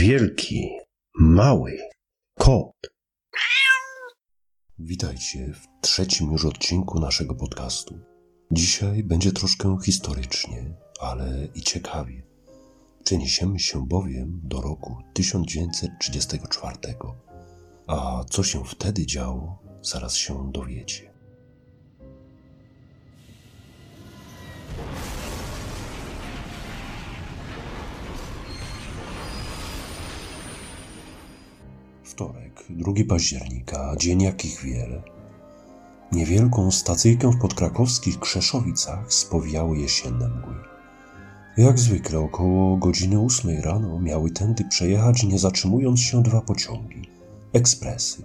wielki, mały kot. Witajcie w trzecim już odcinku naszego podcastu. Dzisiaj będzie troszkę historycznie, ale i ciekawie. Przeniesiemy się bowiem do roku 1934. A co się wtedy działo, zaraz się dowiecie. Wtorek, 2 października, dzień jakich wiele. Niewielką stacyjkę w podkrakowskich Krzeszowicach spowijały jesienne mgły. Jak zwykle około godziny ósmej rano miały tędy przejechać, nie zatrzymując się, dwa pociągi ekspresy.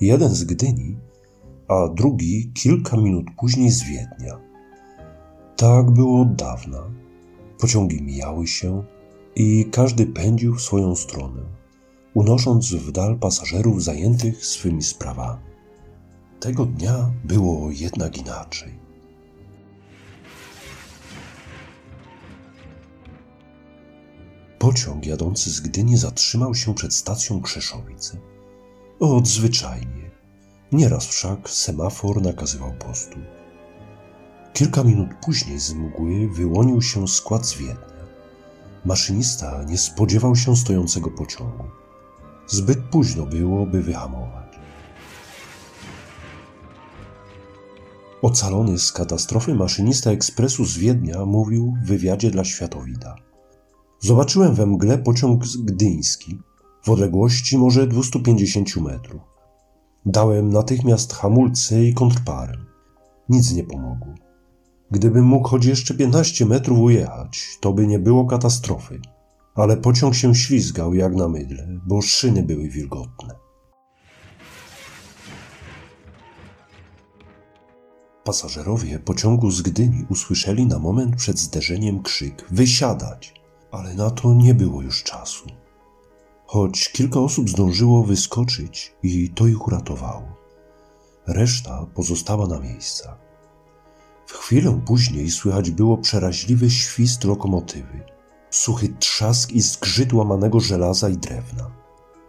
Jeden z Gdyni, a drugi kilka minut później z Wiednia. Tak było od dawna. Pociągi mijały się i każdy pędził w swoją stronę unosząc w dal pasażerów zajętych swymi sprawami. Tego dnia było jednak inaczej. Pociąg jadący z Gdyni zatrzymał się przed stacją Krzeszowice. Odzwyczajnie. Nieraz wszak semafor nakazywał postu. Kilka minut później z mgły wyłonił się skład z Wiednia. Maszynista nie spodziewał się stojącego pociągu. Zbyt późno było, by wyhamować. Ocalony z katastrofy maszynista ekspresu z Wiednia mówił w wywiadzie dla Światowida. Zobaczyłem we mgle pociąg gdyński w odległości może 250 metrów. Dałem natychmiast hamulce i kontrparę. Nic nie pomogło. Gdybym mógł choć jeszcze 15 metrów ujechać, to by nie było katastrofy ale pociąg się ślizgał jak na mydle, bo szyny były wilgotne. Pasażerowie pociągu z Gdyni usłyszeli na moment przed zderzeniem krzyk wysiadać, ale na to nie było już czasu. Choć kilka osób zdążyło wyskoczyć i to ich uratowało. Reszta pozostała na miejscach. W chwilę później słychać było przeraźliwy świst lokomotywy suchy trzask i zgrzyt łamanego żelaza i drewna.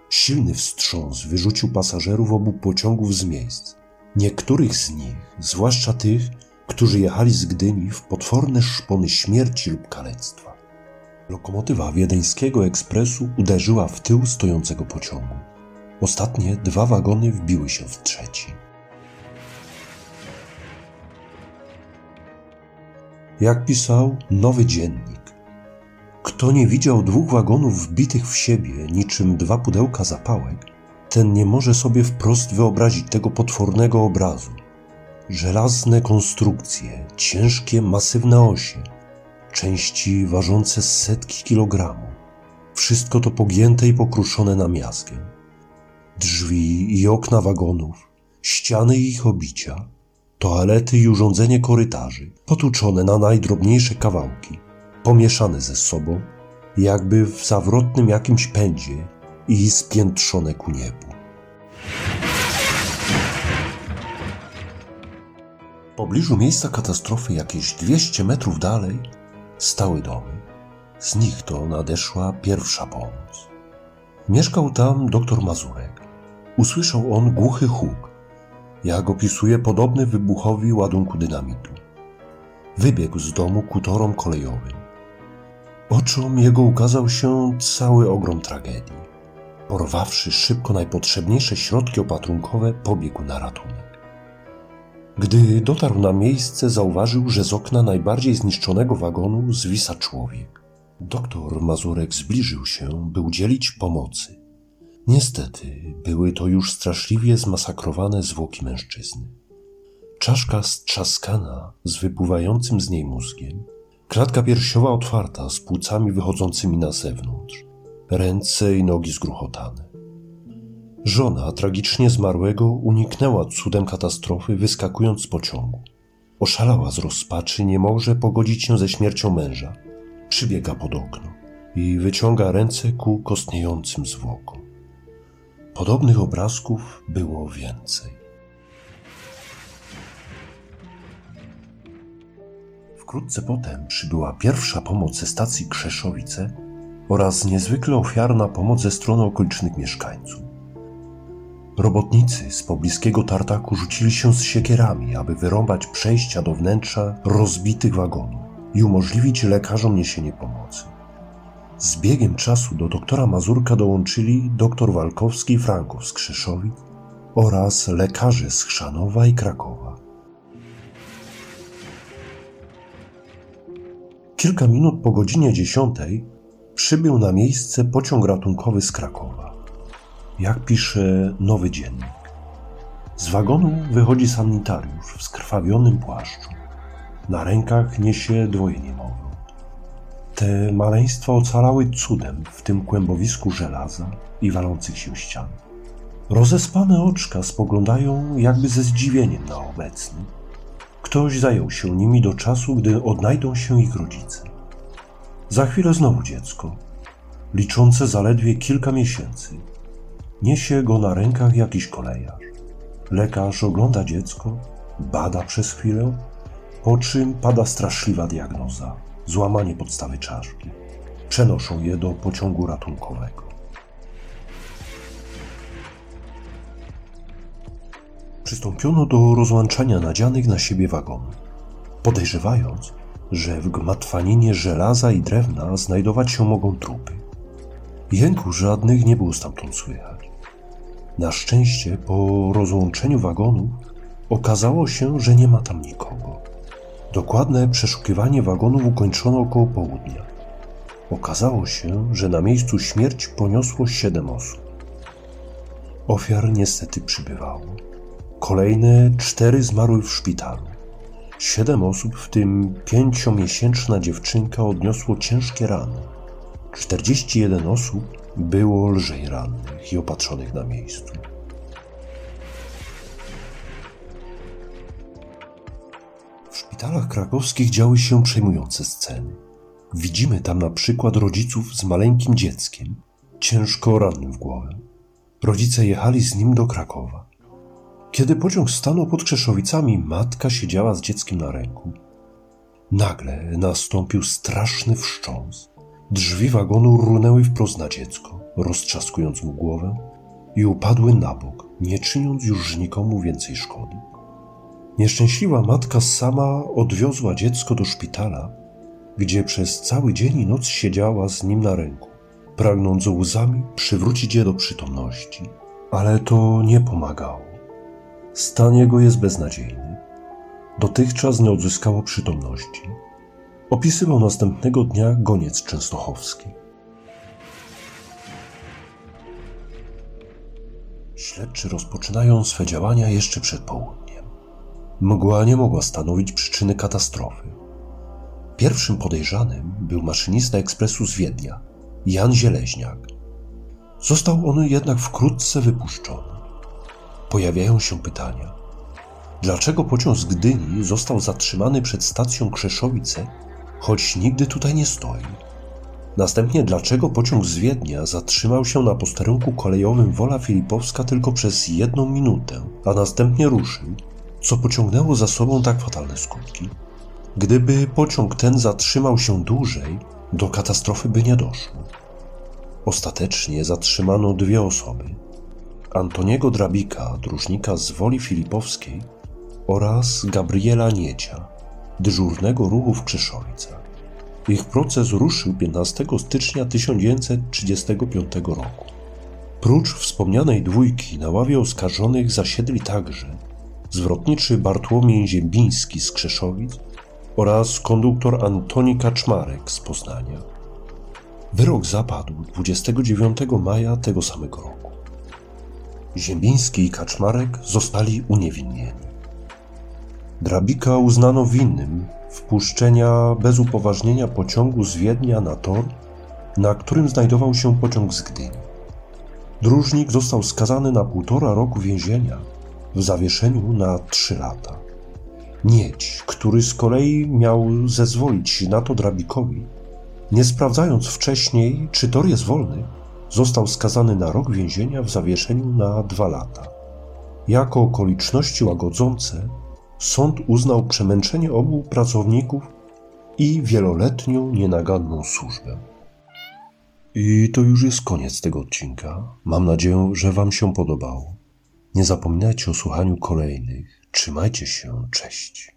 Silny wstrząs wyrzucił pasażerów obu pociągów z miejsc. Niektórych z nich, zwłaszcza tych, którzy jechali z Gdyni w potworne szpony śmierci lub kalectwa. Lokomotywa wiedeńskiego ekspresu uderzyła w tył stojącego pociągu. Ostatnie dwa wagony wbiły się w trzeci. Jak pisał nowy dziennik, kto nie widział dwóch wagonów wbitych w siebie niczym dwa pudełka zapałek, ten nie może sobie wprost wyobrazić tego potwornego obrazu. Żelazne konstrukcje, ciężkie, masywne osie, części ważące setki kilogramów. Wszystko to pogięte i pokruszone na miazgę. Drzwi i okna wagonów, ściany i ich obicia, toalety i urządzenie korytarzy, potłuczone na najdrobniejsze kawałki – pomieszane ze sobą, jakby w zawrotnym jakimś pędzie i spiętrzone ku niebu. W pobliżu miejsca katastrofy, jakieś 200 metrów dalej, stały domy. Z nich to nadeszła pierwsza pomoc. Mieszkał tam doktor Mazurek. Usłyszał on głuchy huk, jak opisuje podobny wybuchowi ładunku dynamitu. Wybiegł z domu ku torom kolejowym. Oczom jego ukazał się cały ogrom tragedii. Porwawszy szybko najpotrzebniejsze środki opatrunkowe, pobiegł na ratunek. Gdy dotarł na miejsce, zauważył, że z okna najbardziej zniszczonego wagonu zwisa człowiek. Doktor Mazurek zbliżył się, by udzielić pomocy. Niestety, były to już straszliwie zmasakrowane zwłoki mężczyzny. Czaszka strzaskana z wypływającym z niej mózgiem, Klatka piersiowa otwarta, z płucami wychodzącymi na zewnątrz, ręce i nogi zgruchotane. Żona tragicznie zmarłego uniknęła cudem katastrofy, wyskakując z pociągu. Oszalała z rozpaczy, nie może pogodzić się ze śmiercią męża. Przybiega pod okno i wyciąga ręce ku kostniejącym zwłokom. Podobnych obrazków było więcej. Wkrótce potem przybyła pierwsza pomoc ze stacji Krzeszowice oraz niezwykle ofiarna pomoc ze strony okolicznych mieszkańców. Robotnicy z pobliskiego tartaku rzucili się z siekierami, aby wyrąbać przejścia do wnętrza rozbitych wagonów i umożliwić lekarzom niesienie pomocy. Z biegiem czasu do doktora Mazurka dołączyli dr Walkowski i Franków z Krzeszowic oraz lekarze z Chrzanowa i Krakowa. Kilka minut po godzinie dziesiątej przybył na miejsce pociąg ratunkowy z Krakowa. Jak pisze Nowy Dziennik. Z wagonu wychodzi sanitariusz w skrwawionym płaszczu. Na rękach niesie dwoje niemowląt. Te maleństwa ocalały cudem w tym kłębowisku żelaza i walących się ścian. Rozespane oczka spoglądają jakby ze zdziwieniem na obecny. Ktoś zajął się nimi do czasu, gdy odnajdą się ich rodzice. Za chwilę znowu dziecko, liczące zaledwie kilka miesięcy. Niesie go na rękach jakiś kolejarz. Lekarz ogląda dziecko, bada przez chwilę, po czym pada straszliwa diagnoza złamanie podstawy czaszki. Przenoszą je do pociągu ratunkowego. Przystąpiono do rozłączania nadzianych na siebie wagonów, podejrzewając, że w gmatwaninie żelaza i drewna znajdować się mogą trupy. Jęku żadnych nie było stamtąd słychać. Na szczęście po rozłączeniu wagonów okazało się, że nie ma tam nikogo. Dokładne przeszukiwanie wagonów ukończono około południa. Okazało się, że na miejscu śmierć poniosło siedem osób. Ofiar niestety przybywało. Kolejne cztery zmarły w szpitalu. Siedem osób, w tym pięciomiesięczna dziewczynka, odniosło ciężkie rany. 41 osób było lżej rannych i opatrzonych na miejscu. W szpitalach krakowskich działy się przejmujące sceny. Widzimy tam na przykład rodziców z maleńkim dzieckiem, ciężko rannym w głowę. Rodzice jechali z nim do Krakowa. Kiedy pociąg stanął pod Krzeszowicami, matka siedziała z dzieckiem na ręku. Nagle nastąpił straszny wszcząs. Drzwi wagonu runęły wprost na dziecko, roztrzaskując mu głowę i upadły na bok, nie czyniąc już nikomu więcej szkody. Nieszczęśliwa matka sama odwiozła dziecko do szpitala, gdzie przez cały dzień i noc siedziała z nim na ręku, pragnąc łzami przywrócić je do przytomności. Ale to nie pomagało. Stan jego jest beznadziejny. Dotychczas nie odzyskało przytomności. Opisywał następnego dnia goniec częstochowski. Śledczy rozpoczynają swe działania jeszcze przed południem. Mgła nie mogła stanowić przyczyny katastrofy. Pierwszym podejrzanym był maszynista ekspresu z Wiednia, Jan Zieleźniak. Został on jednak wkrótce wypuszczony. Pojawiają się pytania. Dlaczego pociąg z Gdyni został zatrzymany przed stacją Krzeszowice, choć nigdy tutaj nie stoi? Następnie dlaczego pociąg z Wiednia zatrzymał się na posterunku kolejowym Wola Filipowska tylko przez jedną minutę, a następnie ruszył, co pociągnęło za sobą tak fatalne skutki? Gdyby pociąg ten zatrzymał się dłużej, do katastrofy by nie doszło. Ostatecznie zatrzymano dwie osoby. Antoniego Drabika, dróżnika z Woli Filipowskiej oraz Gabriela Niecia, dyżurnego ruchu w Krzeszowicach. Ich proces ruszył 15 stycznia 1935 roku. Prócz wspomnianej dwójki na ławie oskarżonych zasiedli także zwrotniczy Bartłomiej Ziembiński z Krzeszowic oraz konduktor Antoni Kaczmarek z Poznania. Wyrok zapadł 29 maja tego samego roku. Ziembiński i Kaczmarek zostali uniewinnieni. Drabika uznano winnym wpuszczenia bez upoważnienia pociągu z Wiednia na tor, na którym znajdował się pociąg z Gdyni. Dróżnik został skazany na półtora roku więzienia w zawieszeniu na trzy lata. Niedź, który z kolei miał zezwolić na to Drabikowi, nie sprawdzając wcześniej, czy tor jest wolny, został skazany na rok więzienia w zawieszeniu na dwa lata. Jako okoliczności łagodzące sąd uznał przemęczenie obu pracowników i wieloletnią nienaganną służbę. I to już jest koniec tego odcinka. Mam nadzieję, że Wam się podobało. Nie zapominajcie o słuchaniu kolejnych. Trzymajcie się, cześć.